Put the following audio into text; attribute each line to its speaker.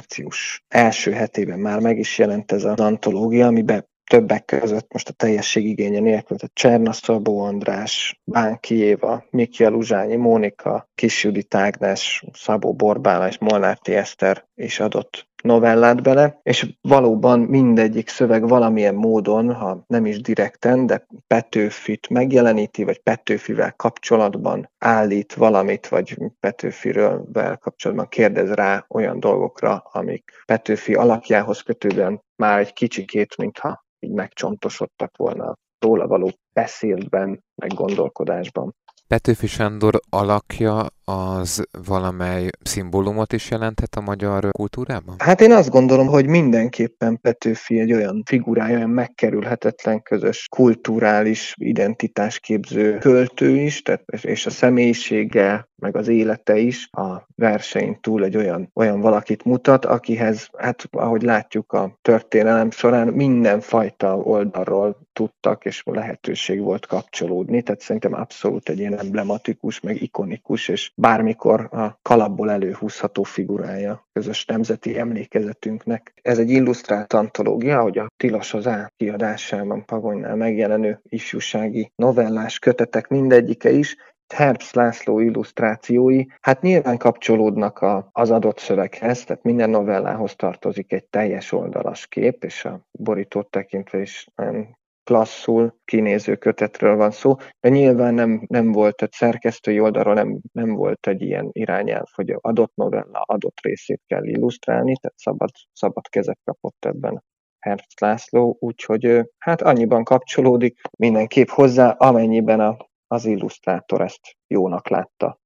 Speaker 1: március első hetében már meg is jelent ez az antológia, amiben többek között most a teljesség igénye nélkül, tehát Cserna Szabó András, Bánki Éva, Mikiel Uzsányi, Mónika, Kisjudit Ágnes, Szabó Borbála és Molnárti Eszter is adott novellát bele, és valóban mindegyik szöveg valamilyen módon, ha nem is direkten, de Petőfit megjeleníti, vagy Petőfivel kapcsolatban állít valamit, vagy Petőfiről kapcsolatban kérdez rá olyan dolgokra, amik Petőfi alakjához kötődően már egy kicsikét, mintha így megcsontosodtak volna róla való beszéltben, meg gondolkodásban.
Speaker 2: Petőfi Sándor alakja az valamely szimbólumot is jelenthet a magyar kultúrában?
Speaker 1: Hát én azt gondolom, hogy mindenképpen Petőfi egy olyan figurája, olyan megkerülhetetlen közös kulturális identitásképző költő is, tehát, és a személyisége, meg az élete is a versenyt túl egy olyan, olyan valakit mutat, akihez, hát ahogy látjuk a történelem során, mindenfajta oldalról tudtak, és lehetőség volt kapcsolódni, tehát szerintem abszolút egy ilyen emblematikus, meg ikonikus, és bármikor a kalapból előhúzható figurája közös nemzeti emlékezetünknek. Ez egy illusztrált antológia, hogy a Tilos az A kiadásában Pagonynál megjelenő ifjúsági novellás kötetek mindegyike is Herbst László illusztrációi, hát nyilván kapcsolódnak a, az adott szöveghez, tehát minden novellához tartozik egy teljes oldalas kép, és a borítót tekintve is nagyon klasszul kinéző kötetről van szó, de nyilván nem, nem volt egy szerkesztői oldalról, nem, nem volt egy ilyen irányelv, hogy adott novella adott részét kell illusztrálni, tehát szabad, szabad kezet kapott ebben Herbst László, úgyhogy hát annyiban kapcsolódik mindenképp hozzá, amennyiben a, az illusztrátor ezt jónak látta.